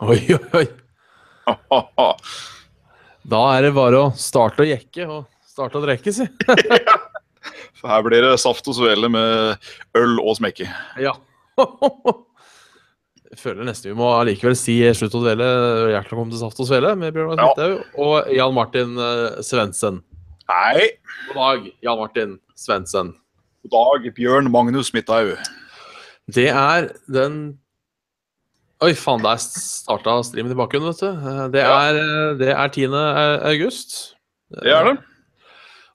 Oi, oi. Da er det bare å starte å jekke og starte å drikke, si. For her blir det saft og svele med øl og smekke. Ja. Jeg føler nesten vi må allikevel si slutt å dvele. Hjertelig velkommen til Saft og Svele med Bjørnar Ja. Smithaug og Jan Martin uh, Svendsen. Hei! God dag, Jan Martin Svendsen. God dag, Bjørn Magnus Midthaug. Det er den Oi, faen, der starta streamen i bakgrunnen, vet du. Eh, Det er, eh, det er 10. august. Det er det.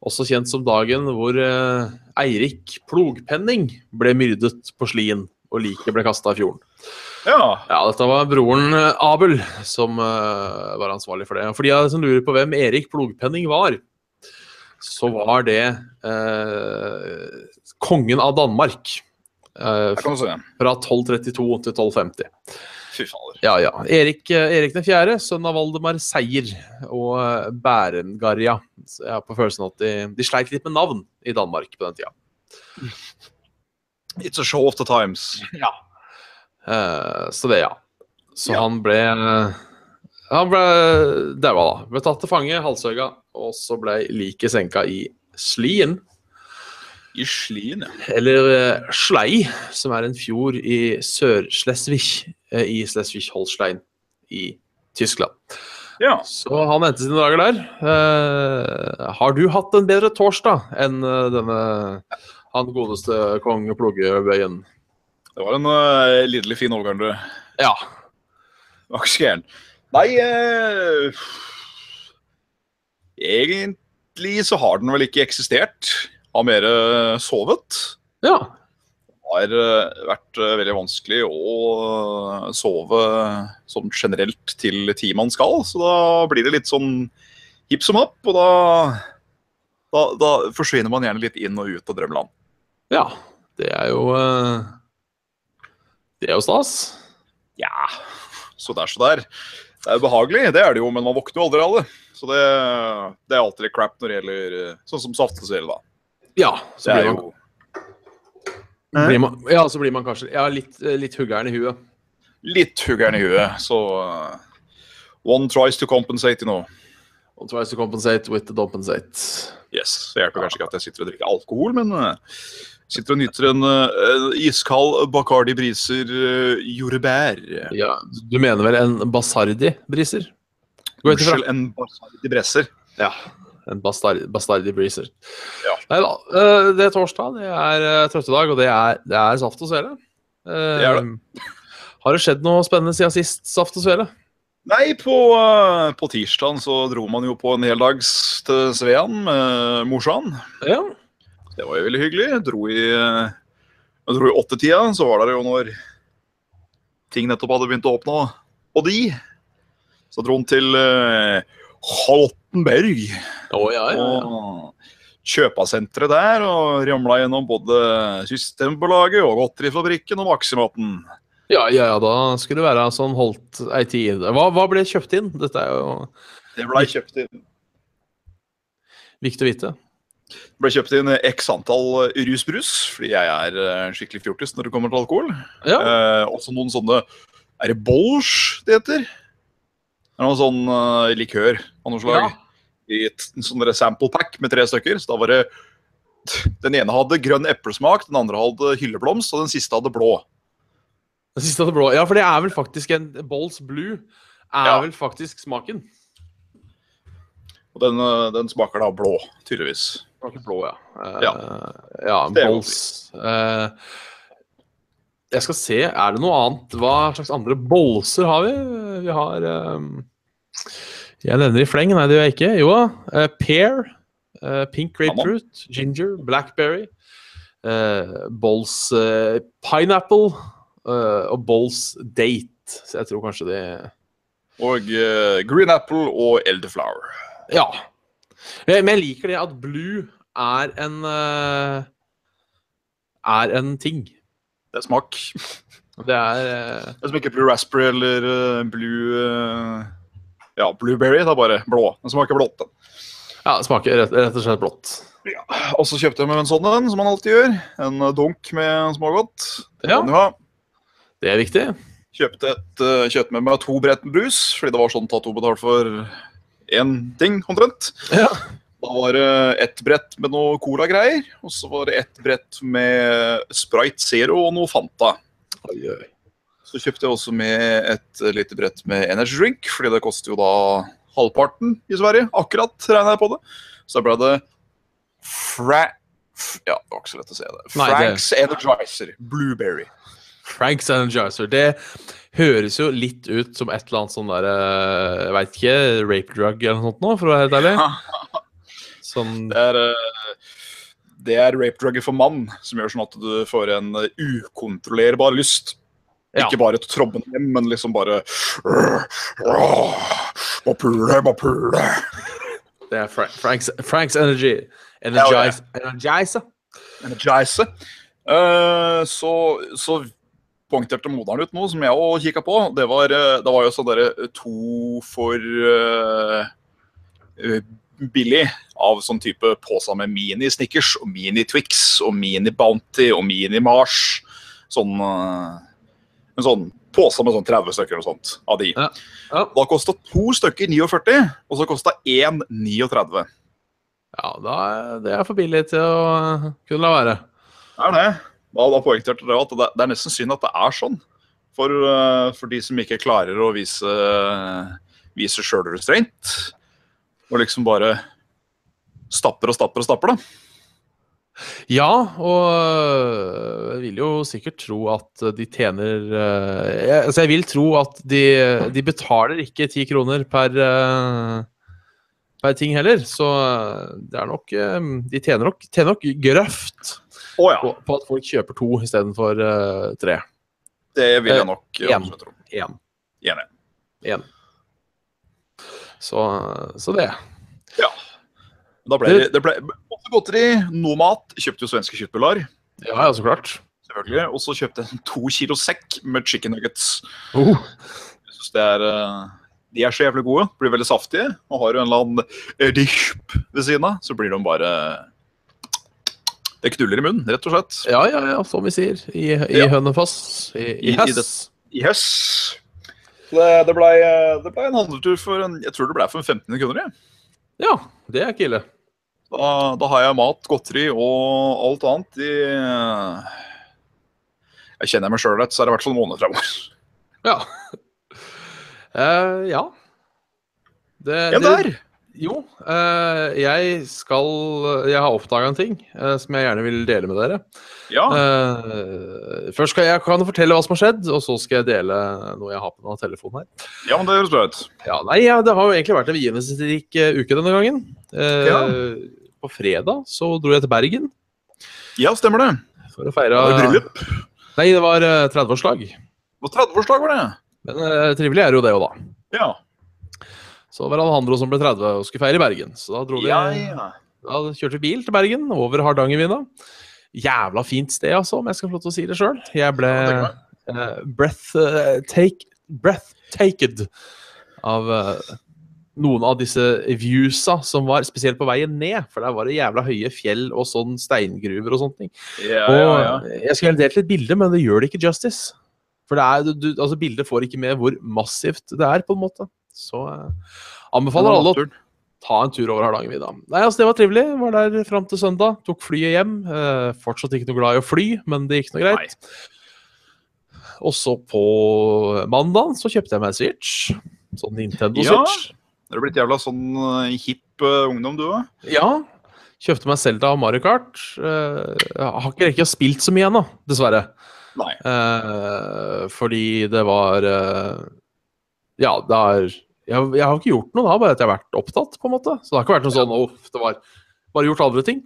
Også kjent som dagen hvor eh, Eirik Plogpenning ble myrdet på Slien og liket ble kasta i fjorden. Ja. Ja, dette var broren eh, Abel som eh, var ansvarlig for det. Og For de som lurer på hvem Erik Plogpenning var, så var det eh, kongen av Danmark. eh, fra 1232 til 1250. Fy fader. Ja, ja. Erik, eh, Erik den fjerde, sønn av Valdemar Seier og Bærengarja. Berengarja. Så jeg har på følelsen at de, de sleit litt med navn i Danmark på den tida. It's a show of the times. Eh, så det, ja. Så Ja. han ble Han ble daua, da. Ble tatt til fange, halshøga, og så ble liket senka i Slien. I Slien, ja. Eller uh, Slei, som er en fjord i Sør-Slesvig eh, i Slesvig-Holstein i Tyskland. Ja. Så han endte sine dager der. Eh, har du hatt en bedre torsdag enn eh, denne han godeste kong Ploggebøyen? Det var en uh, lidderlig fin overgang, du. Ja. Så gæren. Nei eh, Egentlig så har den vel ikke eksistert. Har mer eh, sovet. Ja. Har eh, vært eh, veldig vanskelig å eh, sove sånn generelt til tid man skal, så da blir det litt sånn hipp som happ, og da, da, da forsvinner man gjerne litt inn og ut av drømmeland. ja. Det er jo Det er jo stas. Ja, så der så der. Det er behagelig, det er det jo, men man våkner jo aldri av det. Så det, det er alltid litt crap når det gjelder sånn som saftesel, da. Ja, så Det er blir jo blir man, ja, så blir man kanskje ja, litt, eh, litt huggeren i huet. litt huggeren i huet, så eh, One tries to compensate, you know. One tries to compensate with the compensate. Yes, Det hjelper kanskje ikke at jeg sitter og drikker alkohol, men uh, sitter og nyter en uh, iskald Bacardi Briser uh, jordbær. Ja, du mener vel en ut ifra. Unnskyld, en Basardi Bresser. Ja, en bastard, bastardi breezer. Ja. Nei da, eh, det er torsdag, det er uh, trøttedag, og det er, det er saft og svele. Eh, Det er det. Har det skjedd noe spennende siden sist saft og svele? Nei, på, på tirsdagen så dro man jo på en heldags til Svean med morsan. Ja. Det var jo veldig hyggelig. Jeg dro i, jeg dro i åttetida, så var det jo når ting nettopp hadde begynt å åpne, og de. Så dro han til uh, Haltenberg. Oh, ja, ja, ja. Og kjøpesenteret der, og ramla gjennom både Systembolaget og Godterifabrikken og Maximaten. Ja, ja, ja, da skulle det være sånn holdt ei tid. Hva, hva ble kjøpt inn? Dette er jo Det blei kjøpt inn viktig å vite. Det ble kjøpt inn x antall rusbrus, fordi jeg er eh, skikkelig fjortis når det kommer til alkohol. Ja. Eh, også noen sånne Er det bolsj det heter? Det er noe sånn uh, likør av noe slag. Ja. I et sånn sample pack med tre stykker. Så da var det Den ene hadde grønn eplesmak, den andre hadde hylleblomst, og den siste hadde blå. Den siste hadde blå. Ja, for det er vel faktisk en Bolls Blue. Er Ja. vel faktisk smaken. Og den, eh, den smaker da blå, tydeligvis. Smaker blå, ja. Uh, Ja. ja Bolls. Balls. Eh, jeg skal se, er det noe annet? Hva slags andre bolser har vi? Vi har eh, Jeg nevner i fleng, nei det gjør jeg ikke. Jo da. eh, pear, eh, pink grapefruit, ginger, blackberry. Uh, Bolls eh, pineapple eh, og Bolls date. Så jeg tror kanskje det Og uh, green apple og elderflower. Ja. Men jeg liker det at blue er en uh, Er en ting. Det er smak. Det er uh, Det er som ikke blue raspberry eller eh, blue eh, Ja, blueberry. Er bare blå. Den smaker blått. den. Ja, det smaker rett, rett og slett blått. Ja. Og så kjøpte jeg meg en sånn en, som man alltid gjør. En dunk med smågodt. Det Ja. kan du ha. Det er viktig. Kjøpte, et, uh, kjøpte med meg to brett med brus, fordi det var sånn tatt to betalt for én ting, omtrent. Ja. Da var det ett brett med noe cola-greier, og så var det ett brett med Sprite Zero og noe Fanta. Oi, oi. Så kjøpte jeg også med et lite brett med energy drink, fordi det koster jo da halvparten i Sverige. Akkurat regner jeg på det. Så da ble det Fra... Ja, det var ikke så lett å se det. Nei, det- Franks Energizer Blueberry. Franks Energizer. Det høres jo litt ut som et eller annet sånn der eh, Jeg veit ikke, rape drug eller noe sånt nå, for å være helt ærlig. Sånn Det er, eh, det er rape drugget for mann, som gjør sånn at du får en ukontrollerbar lyst. Ja. Ikke bare trommen hjem, men liksom bare Må pule, må pule. Det er Fra Franks, Franks Energy. Energize. Energize. Uh, så, så poengterte moderen ut noe som jeg òg kikka på. Det var, eh, det var jo sånn derre to for eh, eh, billig av sånn type påsa med mini-Snickers og mini-Twix og mini-Bounty og mini-Mars. Sånn eh, En sånn pose med sånn 30 stykker og sånt av de. Ja. Ja. Da kosta to stykker 49, og så kosta én 39. Ja, da, det er for billig til å kunne la være. Det er det. Da, da poengterte det at det, det er nesten synd at det er sånn. For, eh, for de som ikke klarer å vise, vise sjølrestraint. Og liksom bare stapper og stapper og stapper, da. Ja, og øh, jeg vil jo sikkert tro at de tjener øh, jeg, Altså, jeg vil tro at de, de betaler ikke ti kroner per øh, per ting heller, så det er nok De tjener nok, tjener nok grøft oh, ja. på, på at folk kjøper to istedenfor uh, tre. Det vil jeg nok Eh, en. tro. Én. Enig. Så, så det. Da ble det, det ble masse godteri, noe mat. Kjøpte jo svenske kjøttbullar, Ja, ja, så klart. selvfølgelig. Og så kjøpte jeg en to kilo sekk med chicken nuggets. Oh. Jeg synes det er eh, De er så jævlig gode. Blir veldig saftige. Og har du en eller annen eh, ved siden av, så blir de bare Det knuller i munnen, rett og slett. Ja, ja, ja, som vi sier. I, i Ja. Hønefoss. I, I- i Høss. det-. Det, blei ble en handletur for en, Jeg tror det ble for en 1500 kroner. jeg. Ja, det er ikke ille. Da, da har jeg mat, godteri og alt annet i Jeg kjenner meg sjøl rett, så er det i hvert fall en måned fremover. Ja. Eh, ja. Det, Ja, det- der! Jo, eh, jeg skal Jeg har oppdaga en ting eh, som jeg gjerne vil dele med dere. Ja. Eh, først skal jeg kan fortelle hva som har skjedd, og så skal jeg dele noe jeg har på denne telefonen her. ja, men det høres bra ut. Ja, nei, ja, Det har jo egentlig vært en begivenhetsrik uke denne gangen. Ja. På fredag så dro jeg til Bergen Ja, stemmer det. for å feire Var det bryllup? Nei, det var eh, 30-årslag. Det var 30-årsdag, var det? Men trivelig er jo det òg, da. Ja. Så var det Alejandro som ble 30 og skulle feire i Bergen. Så da dro ja, ja. Da kjørte vi bil til Bergen, over Hardangervidda. Jævla fint sted, altså, om jeg skal få lov til å si det sjøl. Jeg ble Ja, uh, breath, uh, take, breath, taked av uh, noen av disse viewsa som var spesielt på veien ned. For der var det jævla høye fjell og sånn steingruver og sånne ting. Ja, og ja, ja. Jeg skulle delt et bilde, men det gjør det ikke justice. For det er, du, altså bildet får ikke med hvor massivt det er, på en måte. Så eh, anbefaler alle å ta en tur over Hardangervidda. Nei, altså Det var trivelig. Var der fram til søndag. Tok flyet hjem. Eh, fortsatt ikke noe glad i å fly, men det gikk nå greit. Og så på mandag så kjøpte jeg meg Switch. Sånn Nintendo Ja. Switch. Du blitt jævla sånn eh, hipp uh, ungdom, du òg? Ja. Kjøpte meg Zelda og Mario Kart. Uh, jeg har ikke rekket å spilt så mye ennå, dessverre. Nei. Uh, fordi det var Ja, det er jeg, jeg har ikke gjort noe da, bare at jeg har vært opptatt, på en måte. Så det har ikke vært noe sånn Uff, det var bare gjort andre ting.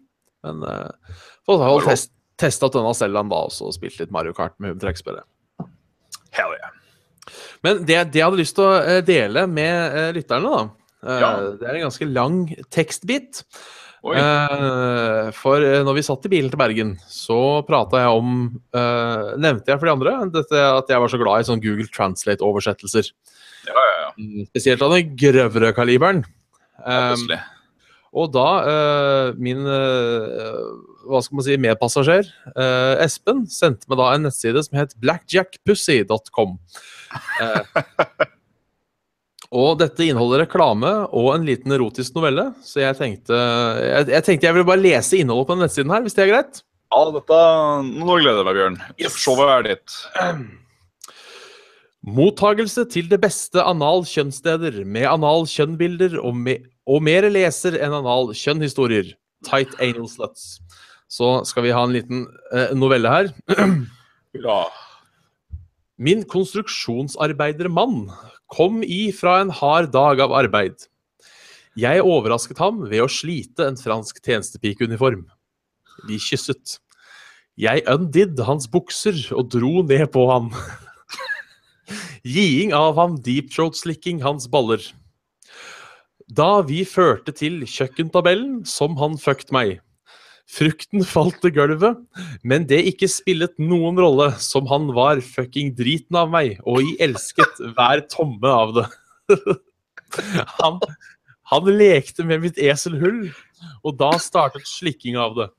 Men uh, så har jeg test, testa denne Zeldaen da også, og spilt litt Mario Kart med trekkspillet. Hell yeah. Men det, det jeg hadde lyst til å eh, dele med uh, lytterne, da uh, Ja. Det er en ganske lang tekstbit. Eh, for når vi satt i bilen til Bergen, så prata jeg om Nevnte jeg for de andre dette at jeg var så glad i sånn Google Translate-oversettelser. Ja, ja, ja. Mm, Spesielt av den grøvre kaliberen. Um, og da uh, min uh, hva skal man si, medpassasjer, uh, Espen, sendte meg da en nettside som het blackjackpussy.com. Og dette inneholder reklame og en liten erotisk novelle, så jeg tenkte jeg, jeg tenkte jeg ville bare lese innholdet på den nettsiden her, hvis det er greit? Ja, dette Nå gleder jeg meg, Bjørn. Yes. Showet er ditt. Mottagelse til det beste anal kjønnssteder med anal kjønnbilder og, me og mer leser enn anal kjønnhistorier. Tight anal sluts. Så skal vi ha en liten eh, novelle her. Bra. Min konstruksjonsarbeidermann kom i fra en hard dag av arbeid. Jeg overrasket ham ved å slite en fransk tjenestepikeuniform. Vi kysset. Jeg undid hans bukser og dro ned på ham. Giing av ham deepthroat-slikking hans baller. Da vi førte til kjøkkentabellen, som han fucked meg. Frukten falt til gulvet, men det ikke spillet noen rolle, som han var fucking driten av meg, og jeg elsket hver tomme av det. han, han lekte med mitt eselhull, og da startet slikking av det.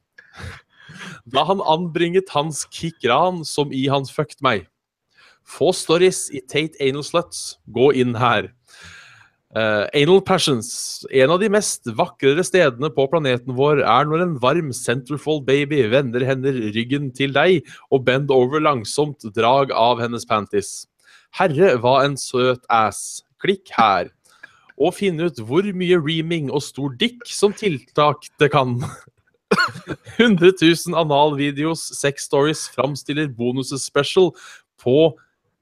Da han anbringet hans kikran, som i han fucked meg. Få stories i Tate Anal Sluts. Gå inn her. Uh, anal Passions. En av de mest vakrere stedene på planeten vår er når en varm centerfold baby vender hender ryggen til deg og bend over langsomt drag av hennes panties. Herre, hva en søt ass. Klikk her. Og finn ut hvor mye reaming og stor dick som tiltak det kan. 100 000 analvideos, sex stories framstiller bonuses special på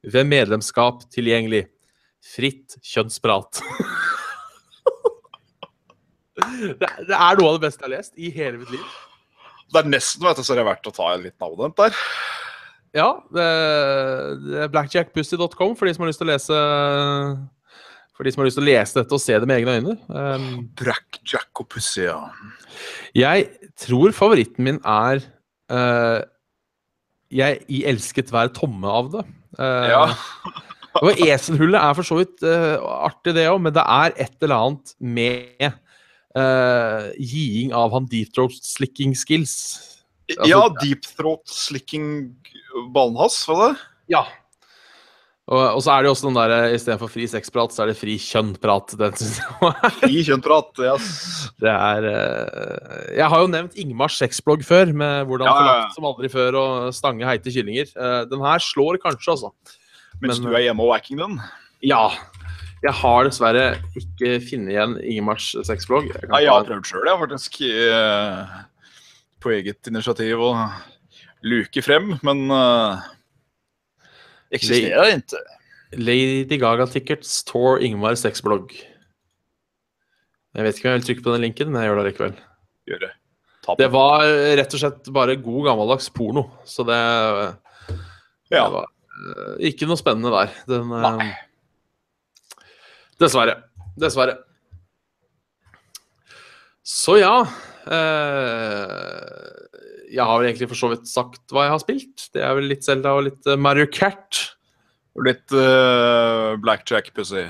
ved medlemskap tilgjengelig. Fritt kjønnsprat. det, det er noe av det beste jeg har lest i hele mitt liv. Det er nesten vet du, så det er verdt å ta en liten abonnent der. Ja, blackjackpussy.com for de som har lyst til å lese For de som har lyst til å lese dette og se det med egne øyne. Um, Blackjack og pussy, ja. jeg tror favoritten min er uh, Jeg i elsket hver tomme av det. Eh, ja. Og eselhullet er for så vidt eh, artig, det òg, men det er et eller annet med uh, giing av han deep throat-slicking skills. Altså- ja, deep throat slicking ballen hans, var det? Ja. Og, og så er det jo også den der eh, istedenfor fri sexprat, så er det fri kjønnprat. Den synes jeg var- Fri kjønnprat. Yes. det er eh, Jeg har jo nevnt Ingmars sexblogg før, med hvordan Ja, ja, ja. som aldri før og stange heite kyllinger. Eh, den her slår kanskje, altså. Mens Men- du er hjemme og wacking den. Ja. Jeg har dessverre ikke funnet igjen Ingmars sexblogg. Jeg Nei, jeg har prøvd sjøl, jeg, faktisk. På eget initiativ å luke frem, men uh, eksisterer ikke. Lady Gaga Tickets Tour Ingmar sexblogg. Jeg vet ikke om jeg vil trykke på den linken, men jeg gjør det likevel. Gjør det. Det var rett og slett bare god gammeldags porno, så det, det Ja. var eh, ikke noe spennende der. Den, eh, Nei. dessverre. Dessverre. Så ja eh, Jeg har vel egentlig for så vidt sagt hva jeg har spilt. Det er vel litt Zelda og litt eh, Mario Kart. Og litt uh, blackjack pussy.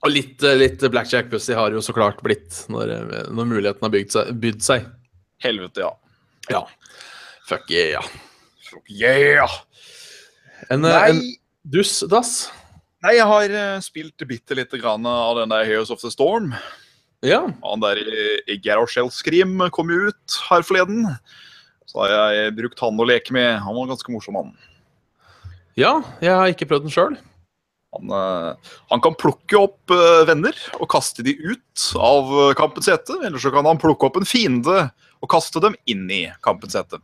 Og litt, eh, litt Blackjack Pussy har jo så klart blitt når, når muligheten har bygd seg, bydd seg. Helvete, ja. Ja. Fuck yeah. Fuck Yeah! En, en duss, dass. nei, jeg har spilt bitte lite grann av den der Heroes of the Storm. Ja. Han der i Gerhard Skrim kom ut her forleden. Så har jeg brukt han å leke med. Han var ganske morsom, han. ja, jeg har ikke prøvd den sjøl. Han, eh, han kan plukke opp eh, venner og kaste de ut av eh, kampens hete. Eller så kan han plukke opp en fiende og kaste dem inn i kampens hete.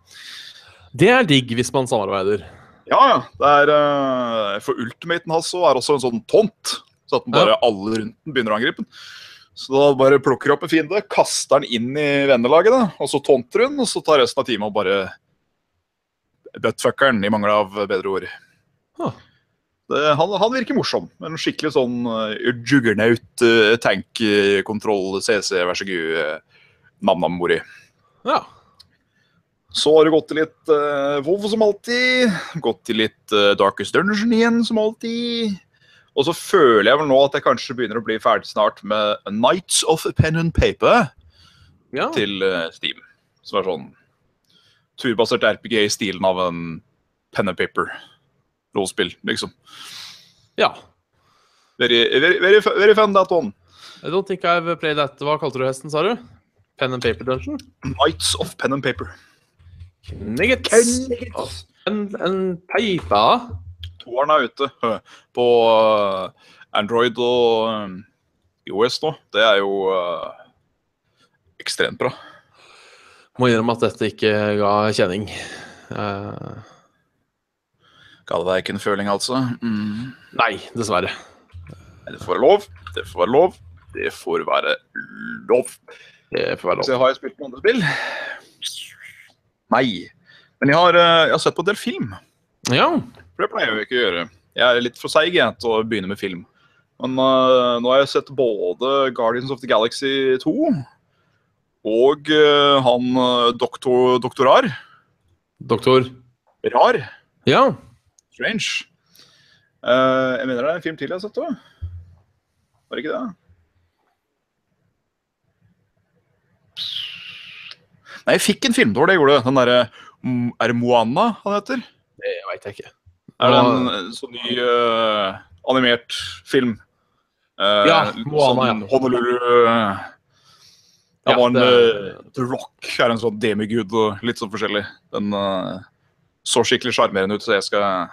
Det er digg hvis man samarbeider. Ja, ja. Det er, for ultimaten hans så er også en sånn tont. Så at den bare alle rundt den begynner å angripe den. Så da bare plukker opp en fiende, kaster den inn i vennelaget, da, og så tonter hun, og så tar resten av teamet og bare buttfucker den, i mangel av bedre ord. Huh. Det, han, han virker morsom. En skikkelig sånn uh, juggernaut, uh, tank-kontroll, CC, vær så god, uh, nam-nam-mori. Ja. Så har det gått til litt uh, WoW som alltid. Gått til litt uh, Darkest Dungeon igjen som alltid. Og så føler jeg vel nå at jeg kanskje begynner å bli ferdig snart med Nights of Pen and Paper ja. til uh, Steam. Som er sånn turbasert RPG i stilen av en pen and paper rollespill, liksom. Ja. Very, very, very, very fun, that one. I don't think I've played that. Hva kalte du hesten, sa du? Pen and paper dungeon? Nights of pen and paper. Nuggets. Pen and paper. Toeren er ute på øh, Android og øh, iOS nå. Det er jo øh, ekstremt bra. Må innrømme at dette ikke ga kjenning. Uh... Ga det deg ikke en føling, altså? Mm. nei, dessverre. Det får være lov. Det får være lov. Det får være lov. Det får være lov. Så har jeg spilt noen andre spill? Nei. Men jeg har, jeg har sett på en del film. Ja. For det pleier jeg jo ikke å gjøre. Jeg er litt for seig til å begynne med film. Men uh, nå har jeg sett både Guardians of the Galaxy 2 og uh, han øh, doktor, doktorar. Doktor. Rar. Ja. Strange. Uh, jeg mener det er en film til jeg har sett òg. Var det ikke det? Nei, jeg fikk en film, det var det jeg gjorde. Den derre mm, Er det Moana han heter? Det veit jeg ikke. Er det en eh, sånn ny uh, animert film? Uh, Ja, Moana, sånn ja. Honolulu uh, Ja, en det- eh, The Rock er en sånn demigud og litt sånn forskjellig. Den eh, så skikkelig sjarmerende ut, så jeg skal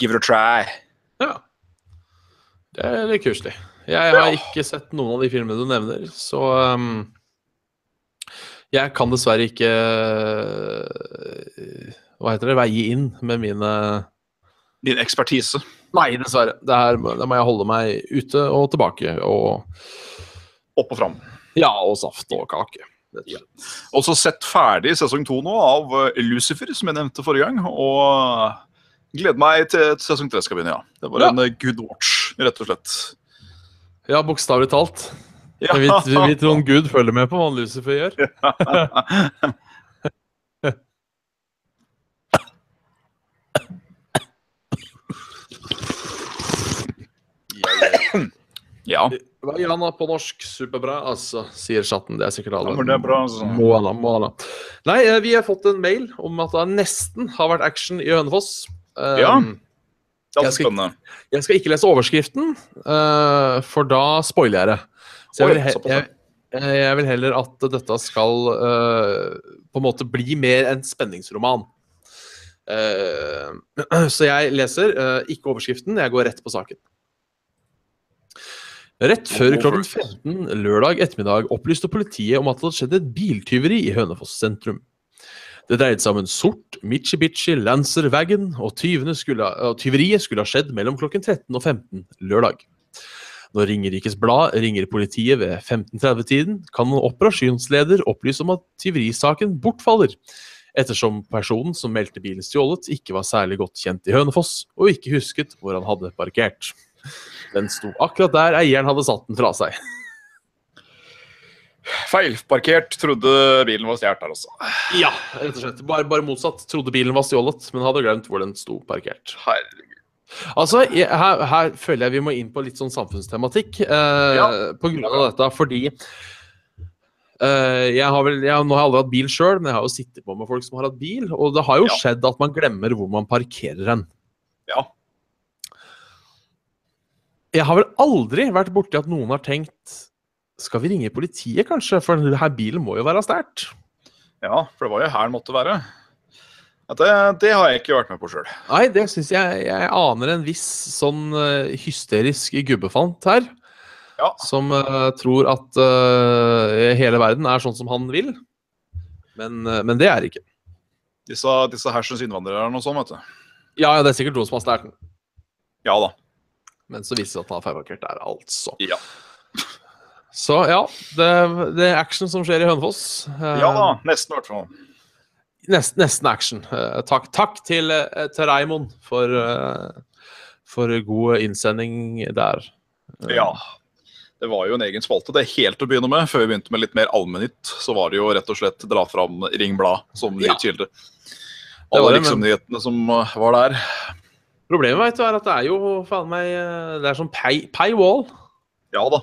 give it a try. Ja. Det er litt kuselig. Jeg har ikke sett noen av de filmene du nevner, så um, Jeg kan dessverre ikke uh, Hva heter det? Veie inn med mine Din ekspertise. Nei, dessverre. Det her, da må jeg holde meg ute og tilbake. Og Opp og fram. ja, og saft og kake. Ja. og så sett ferdig sesong to nå av eh, Lucifer, som jeg nevnte forrige gang. Og gleder meg til sesong tre skal begynne, ja. Det var Ja. en eh, good watch, rett og slett. Ja, bokstavelig talt. Ja. Vi, vi, vi tror Gud følger med på hva Lucifer gjør. ja. Hva er han på norsk? Superbra, altså, sier chatten. Det er sikkert alle. Ja, men det er bra, altså. Moana, Moana. Nei, eh, vi har fått en mail om at det nesten har vært action i Hønefoss. Um, Ja. Det er Jeg skal- spennende. Jeg skal ikke lese overskriften, eh, for da spoiler jeg det. Så jeg Oi, vil, jeg, eh, jeg vil heller at dette skal eh, på en måte bli mer en spenningsroman. Eh, så jeg leser eh, ikke overskriften, jeg går rett på saken. Rett før klokken 15 lørdag ettermiddag opplyste politiet om at det hadde skjedd et biltyveri i Hønefoss sentrum. Det dreide seg om en sort Mitsubishi Lancer Wagon, og, skulle, og tyveriet skulle ha skjedd mellom klokken 13 og 15 lørdag. Når Ringerikes Blad ringer politiet ved 15.30-tiden, kan en operasjonsleder opplyse om at tyverisaken bortfaller, ettersom personen som meldte bilen stjålet, ikke var særlig godt kjent i Hønefoss, og ikke husket hvor han hadde parkert. Den sto akkurat der eieren hadde satt den fra seg. Feilparkert. Trodde bilen var stjålet der også. Ja, rett og slett. Bare, bare motsatt. Trodde bilen var stjålet, men hadde glemt hvor den sto parkert. Herregud. Altså, jeg, her, her føler jeg vi må inn på litt sånn samfunnstematikk eh, Ja. på grunn av dette, fordi eh, jeg har vel, jeg, Nå har jeg aldri hatt bil sjøl, men jeg har jo sittet på med folk som har hatt bil, og det har jo Ja. skjedd at man glemmer hvor man parkerer hen. Ja. Jeg har vel aldri vært borti at noen har tenkt Skal vi ringe politiet, kanskje? For denne bilen må jo være stjålet. ja, for det var jo her den måtte være. Det, det har jeg ikke vært med på sjøl. Nei, det syns jeg Jeg aner en viss sånn eh, hysterisk gubbefant her. Ja. Som uh, tror at uh, hele verden er sånn som han vil. Men, uh, men det er det ikke. Disse, disse hersens innvandrere og sånn, vet du. Ja, ja, det er sikkert noen som har stjålet den. Ja da. Men så viser det seg at han har feilmarkert der, altså. Ja. Så ja, det, det er action som skjer i Hønefoss. Eh, Ja da. Nesten, i hvert fall. Nest, nesten action. Eh, takk, takk til, eh, til Raimond for, eh, for god innsending der. Eh, Ja. Det var jo en egen spalte. Det er helt å begynne med. Før vi begynte med litt mer allmennytt, så var det jo rett og slett dra fram Ring Blad som nyhetskilde. Ja. Alle men- liksom-nyhetene som var der. Problemet vet du, er at det er jo faen meg eh, Det er sånn pay, paywall. Ja da.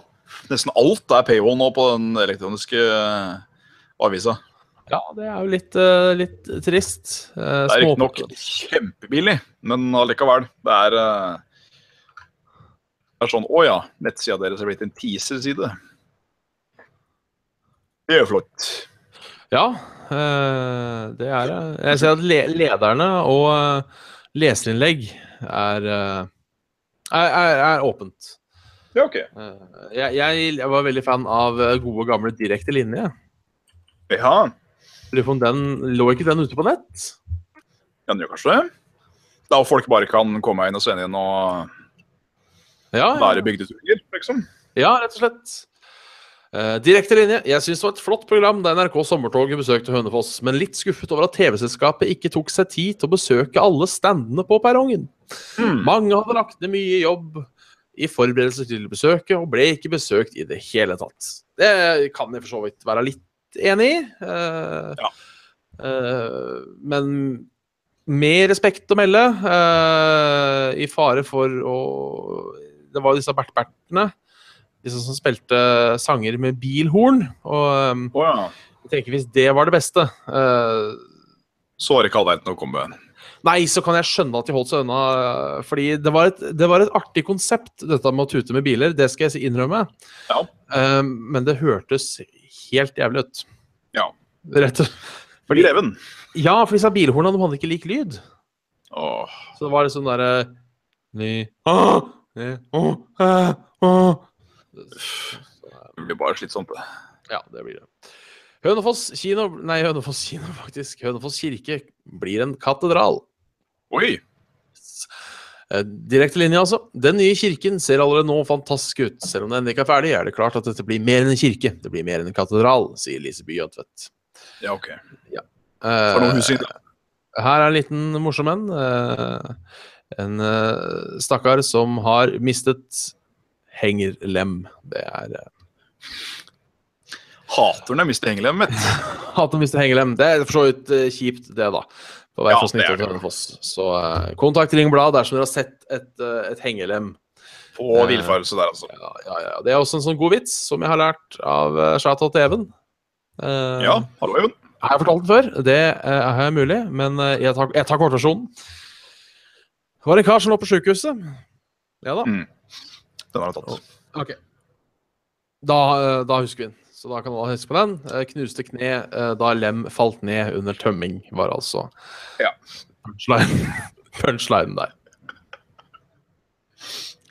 Nesten alt er paywall nå på den elektroniske uh, avisa. Ja, det er jo litt, eh, litt trist. Uh, Det er riktignok kjempebillig, men allikevel. Det er Det er sånn Å ja, nettsida deres er blitt en teaser-side. Det er jo flott. Ja, eh, det er det. Jeg ser at le lederne og eh, leserinnlegg er, eh, er, er, er åpent. Ja, OK. Eh, jeg, jeg, var veldig fan av eh, gode, gamle direkte linje. Ja, den, Lå ikke den ute på nett? ja den gjør kanskje det? Da folk bare kan komme inn og sende inn og Ja, ja. være bygdeturer, liksom. Ja, rett og slett. Eh, direkte linje. Jeg syns det var et flott program da NRK Sommertoget besøkte Hønefoss, men litt skuffet over at TV-selskapet ikke tok seg tid til å besøke alle standene på perrongen. Mm. Mange hadde lagt ned mye jobb i forberedelser til besøket, og ble ikke besøkt i det hele tatt. Det kan jeg for så vidt være litt enig i. Uh, Ja. uh, men med respekt å melde, i fare for å Det var disse Bert-Bertene, disse som spilte sanger med bilhorn. Og eh, Å ja. jeg tenker hvis det var det beste uh, Så har ikke all verden å komme med. Nei, så kan jeg skjønne at de holdt seg unna. Fordi det var et, det var et artig konsept, dette med å tute med biler. Det skal jeg innrømme. Ja. Um, men det hørtes helt jævlig ut. Ja. Rett fordi, Greven. Ja, for disse bilhornene de hadde ikke lik lyd. Åh. Så det var sånn derre Ni, Åh! Åh! oh, Det blir bare slitsomt, det. Ja, det blir det. Hønefoss kino Nei, Hønefoss kino, faktisk. Hønefoss kirke blir en katedral. Oi! Eh, Direkte linje, altså. Den nye kirken ser allerede nå fantastisk ut. Selv om den ikke er ferdig, er det klart at dette blir mer enn en kirke. Det blir mer enn en katedral, sier Lise By Jødtvedt. Ja, OK. Ja. Hus her er en liten morsom en. Eh, en stakkar som har mistet hengerlem. Det er eh, Hater når jeg mister hengelem, vet du. Hater å mister hengelem. Det er for så vidt eh, kjipt, det, da. På vei fra er til. Hønefoss. Så uh, kontakt Ring Blad dersom dere har sett et, uh, et hengelem. På villfarelse der, altså. Ja, ja, ja. Det er også en sånn god vits som jeg har lært av uh, Shoutout til Even. Uh, Ja, hallo, Even. Har jeg fortalt den før? Det uh, er mulig, men jeg tar, jeg tar kortversjonen. Det var en kar som lå på sjukehuset. Ja da. Mm. Den har du tatt. Ok. Da, eh, da husker vi den. Så da kan man huske på den. Eh, Knuste kne eh, da lem falt ned under tømming, var altså Ja. punchline, punchline der.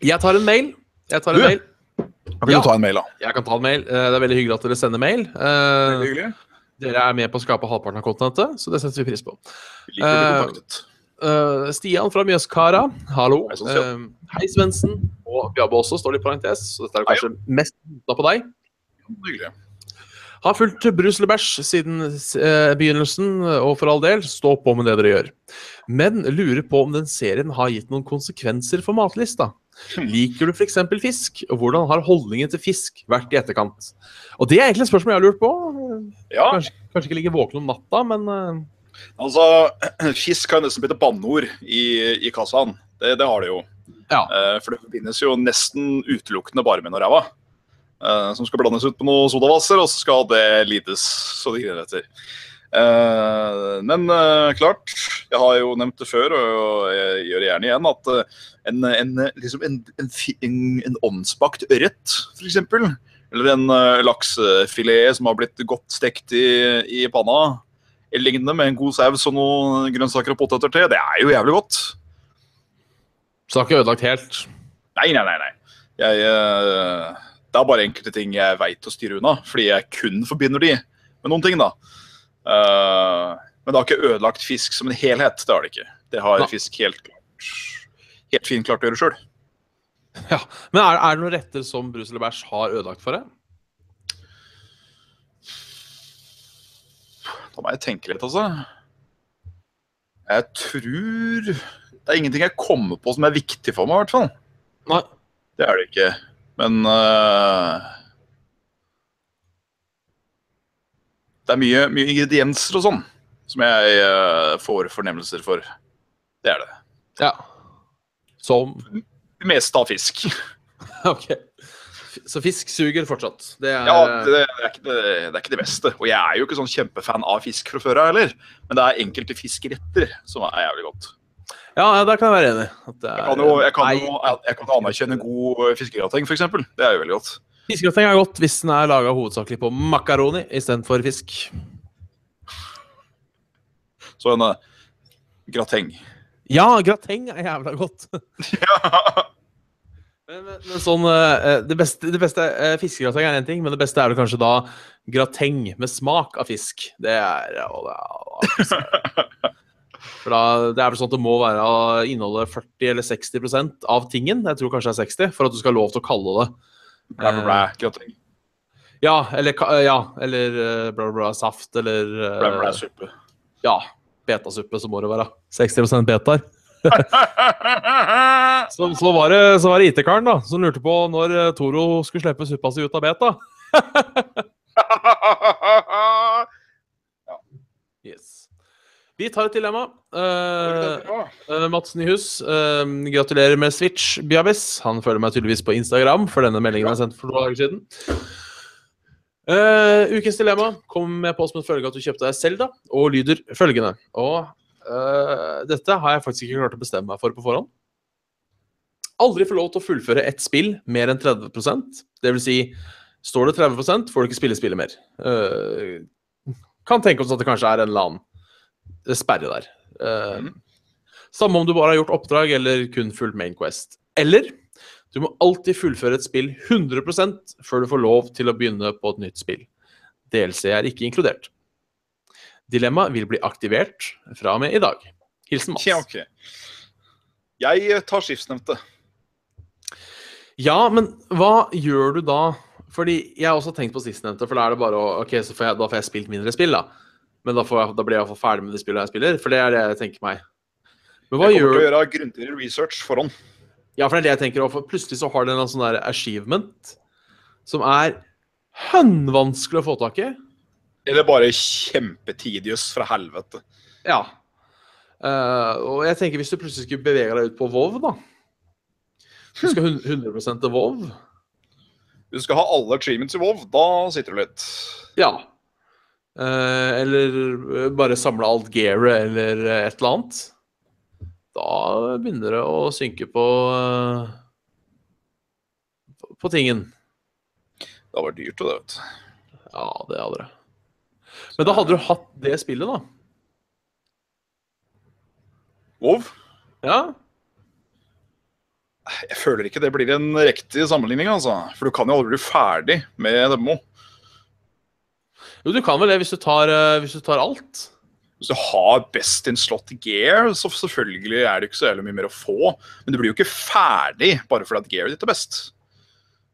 Jeg tar en mail. Jeg tar en Du? mail. Ja. du ta en mail, da? Jeg kan ta en mail. Det er veldig hyggelig at dere sender mail. Veldig hyggelig. Dere er med på å skape halvparten av kontinentet, så det setter vi pris på. Vi liker å bli kontaktet. Eh, Stian fra Mjøskara, hallo. Hei. Eh, hei, Svendsen. Og Bjabbe også, står det i parentes. Så dette er Hei, kanskje mest rota på deg. Hyggelig. Har fulgt Brus bæsj siden uh, begynnelsen, og for all del, stå på med det dere gjør. Men lurer på om den serien har gitt noen konsekvenser for matlista. Liker du f.eks. fisk, og hvordan har holdningen til fisk vært i etterkant? Og det er egentlig et spørsmål jeg har lurt på. Ja, Kanskje, kanskje ikke ligge våken om natta, men eh, altså Fisk har nesten blitt et banneord i, i kassaen. Det, det har det jo. ja. Eh, for det forbindes jo nesten utelukkende bare med noe ræva. eh, som skal blandes ut på noe sodavasser, og så skal det lides så det griner etter. Uh, men uh, klart, jeg har jo nevnt det før, og jeg gjør det gjerne igjen, at uh, en, en, liksom en, en, ovnsbakt ørret, f.eks., eller en laksefilet som har blitt godt stekt i, i panna, lignende med en god saus og noen grønnsaker og poteter til, det er jo jævlig godt. Så det har ikke ødelagt helt. Nei, nei, nei. nei. Jeg, uh, det er bare enkelte ting jeg veit å styre unna, fordi jeg kun forbinder de med noen ting, da. Uh, men det har ikke ødelagt fisk som en helhet. Det har det ikke. Det har Nei. fisk helt klart helt fint klart å gjøre sjøl. Ja, Men er, er det noen retter som brus eller bæsj har ødelagt for deg? Da må jeg tenke litt, altså. Jeg tror Det er ingenting jeg kommer på som er viktig for meg, i hvert fall. Nei. Det er det ikke. Men uh, Det er mye, mye ingredienser og sånn som jeg uh, får fornemmelser for. Det er det. Ja. Som Det meste av fisk. OK. Så fisk suger fortsatt. Det er Ja, det, det, er ikke det, det er ikke det beste. Og jeg er jo ikke sånn kjempefan av fisk fra før av heller. Men det er enkelte fiskeretter som er jævlig godt. Ja, ja, der kan jeg være enig. Det Jeg er- kan jo, jeg kan jo jeg kan anerkjenne god eh, fiskegrateng, f.eks. Det er jo veldig godt. Fiskegrateng er godt hvis den er laga hovedsakelig på makaroni istedenfor fisk. Så en uh, grateng. Ja, grateng er jævla godt. Men, men, men sånn eh, Det beste, det beste eh, Fiskegrateng er én ting, men det beste er det kanskje da grateng med smak av fisk. Det er, å, det er For da, Det er vel sånn at det må være inneholde 40 eller 60% av tingen. Jeg tror kanskje det er 60, for at du skal ha lov til å kalle det grateng. Ja, eller, ja, eller eh, bla, bla, bla, saft, eller Bla, bla, suppe. Ja, betasuppe, så må det være. 60% betaer. Så, så var det, det IT-karen da, som lurte på når eh, Toro skulle slippe suppa si ut av beta. Yes. Vi tar et dilemma. Uh, uh, Mats Nyhus, uh, gratulerer med Switch, Biabis. Han følger meg tydeligvis på Instagram, for denne meldingen er sendt for noen dager siden. Ukens dilemma kom med på som en følge av at du kjøpte deg Selda, og lyder følgende. Og eh, dette har jeg faktisk ikke klart å bestemme meg for på forhånd. Aldri få lov til å fullføre ett spill mer enn 30% Det vil si, står det 30% får du ikke spille spillet mer. Uh, kan tenke oss at det kanskje er en eller annen sperre der. Uh, mm. Samme om du bare har gjort oppdrag eller kun fulgt Main Quest. Eller du må alltid fullføre et spill 100% før du får lov til å begynne på et nytt spill. DLC er ikke inkludert. Dilemma vil bli aktivert fra og med i dag. Hilsen Mats. Ja, ok. Jeg eh, tar skiftsnevnte. Ja, men hva gjør du da? Fordi jeg har også tenkt på sistnevnte, for da er det bare å Ok, så får jeg, da får jeg spilt mindre spill, da. Men da, får jeg, da blir jeg i hvert fall ferdig med de spillene jeg spiller, for det er det jeg tenker meg. Men hva Jeg kommer gjør til å gjøre grundigere research foran. Ja, for det er det jeg tenker, òg, for plutselig så har du en sånn der achievement som er hønvanskelig å få tak i. Eller bare kjempetidius fra helvete. Ja. Uh, og jeg tenker hvis du plutselig skulle bevege deg ut på WoW, da. Du skal hun- 100 til WoW. Du skal ha alle achievements i WoW, da sitter du litt. Ja. Uh, eller eh, bare samle alt gearet eller et eller annet. Da begynner det å synke på uh, på- på tingen. Det hadde vært dyrt, det, vet du. Ja, det hadde det. Men da hadde du hatt det spillet, da. WoW? Ja. Jeg føler ikke det blir en riktig sammenligning, altså. For du kan jo aldri bli ferdig med demo. Jo, du kan vel det hvis du tar, eh, hvis du tar alt. Hvis du har best in slot gear, så selvfølgelig er det ikke så jævlig mye mer å få. Men du blir jo ikke ferdig bare fordi at gearet ditt er best.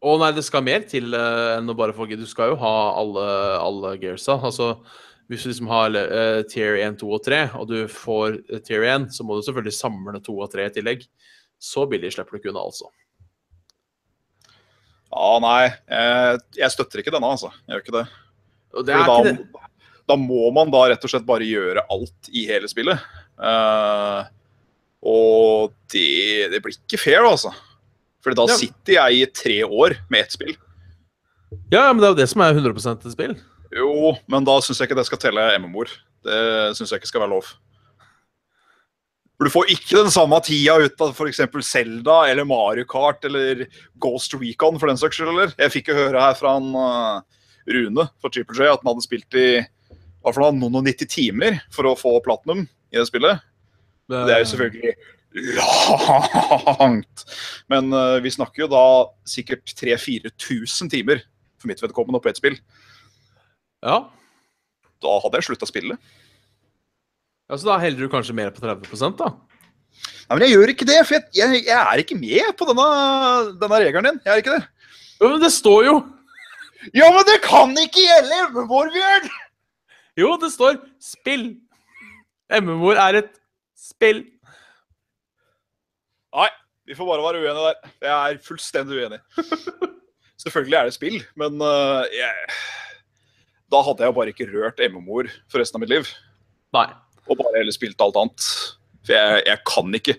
Å nei, det skal mer til uh, enn å bare få Du skal jo ha alle, alle gearsa. Altså, hvis du liksom har uh, tier 1, 2 og 3, og du får eh, tier 1, så må du selvfølgelig samle 2 og 3 i tillegg. Så billig slipper du ikke unna, altså. Ja, nei. Jeg, jeg støtter ikke denne, altså. Jeg gjør ikke det. Det Fordi ikke det. da, da må man da rett og slett bare gjøre alt i hele spillet. Uh, og det, det blir ikke fair, altså. Fordi da Ja. sitter jeg i tre år med ett spill. Ja, men det er jo det som er 100% et spill. Jo, men da syns jeg ikke det skal telle MMO-er. Det syns jeg ikke skal være lov. For Du får ikke den samme tida ut av f.eks. Zelda eller Mario Kart eller Ghost Recon for den saks skyld. eller? Jeg fikk jo høre her fra han, eh, Rune fra Triple J at han hadde spilt i hva for noen og 90 timer for å få platinum i det spillet. Det er jo selvfølgelig langt. Men uh, vi snakker jo da sikkert 3000-4000 timer for mitt vedkommende på ett spill. Ja. Da hadde jeg slutta å spille. ja, Så da heller du kanskje mer på 30 da? Nei, men jeg gjør ikke det, for jeg, jeg, jeg er ikke med på denne, denne regelen din. Jeg er ikke det. Jo, men det står jo Ja, men det kan ikke gjelde MMO-er, Bjørn! Jo, det står 'spill'. MMO-er er et spill. Nei, vi får bare være uenige der. Jeg er fullstendig uenig. Selvfølgelig er det spill, men uh, jeg, da hadde jeg jo bare ikke rørt MMO-er for resten av mitt liv. Nei. Og bare heller spilt alt annet. For jeg, jeg kan ikke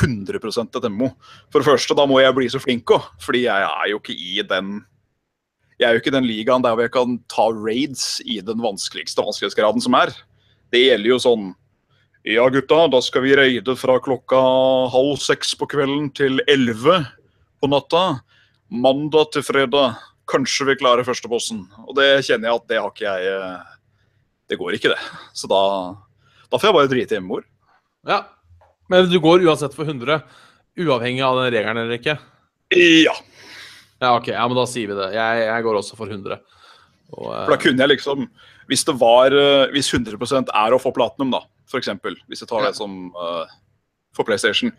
100 et MMO. For det første, da må jeg bli så flink òg, fordi jeg er jo ikke i den Jeg er jo ikke den ligaen der hvor jeg kan ta raids i den vanskeligste vanskelighetsgraden som er. Det gjelder jo sånn Ja, gutta, da skal vi raide fra klokka halv seks på kvelden til elleve på natta. Mandag til fredag. Kanskje vi klarer førsteposten. Og det kjenner jeg at det har ikke jeg eh, Det går ikke, det. Så da, da får jeg bare drite hjemme, mor. Ja. Men du går uansett for 100, uavhengig av den regelen eller ikke? Ja. Ja, ok. Ja, men da sier vi det. Jeg, jeg går også for 100. Og, eh, For da kunne jeg liksom Hvis det var eh, Hvis 100% er å få platinum, da, eksempel, hvis jeg tar det som uh, for PlayStation,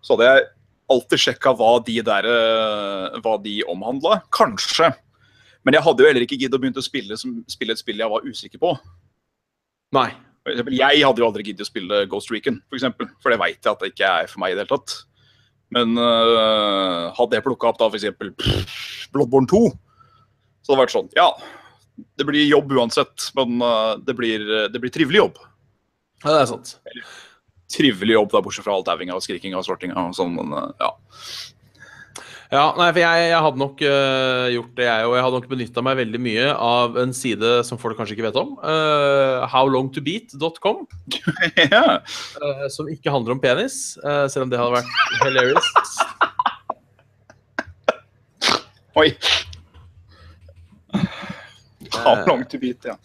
så hadde jeg alltid sjekka hva de der eh, Hva de omhandla. Kanskje. Men jeg hadde jo heller ikke giddet å begynne å spille, som, spille et spill jeg var usikker på. Nei. For eksempel, jeg hadde jo aldri giddet å spille Ghost Recon, for, eksempel, for det veit jeg at det ikke er for meg i det hele tatt. Men uh, hadde jeg plukka opp da f.eks. Bloodborne 2, så hadde det vært sånn Ja, det blir jobb uansett, men uh, det, blir, det blir trivelig jobb. Ja, det er sant. Trivelig jobb, da, bortsett fra all dauinga og skrikinga og svartinga og sånn, men øh, ja. Ja, nei, for jeg, jeg hadde nok uh, gjort det, jeg. Og jeg hadde nok benytta meg veldig mye av en side som folk kanskje ikke vet om. Uh, howlongtobeat.com. ja. øh, som ikke handler om penis, selv om det hadde vært hilarious. Oi. How long to beat, ja.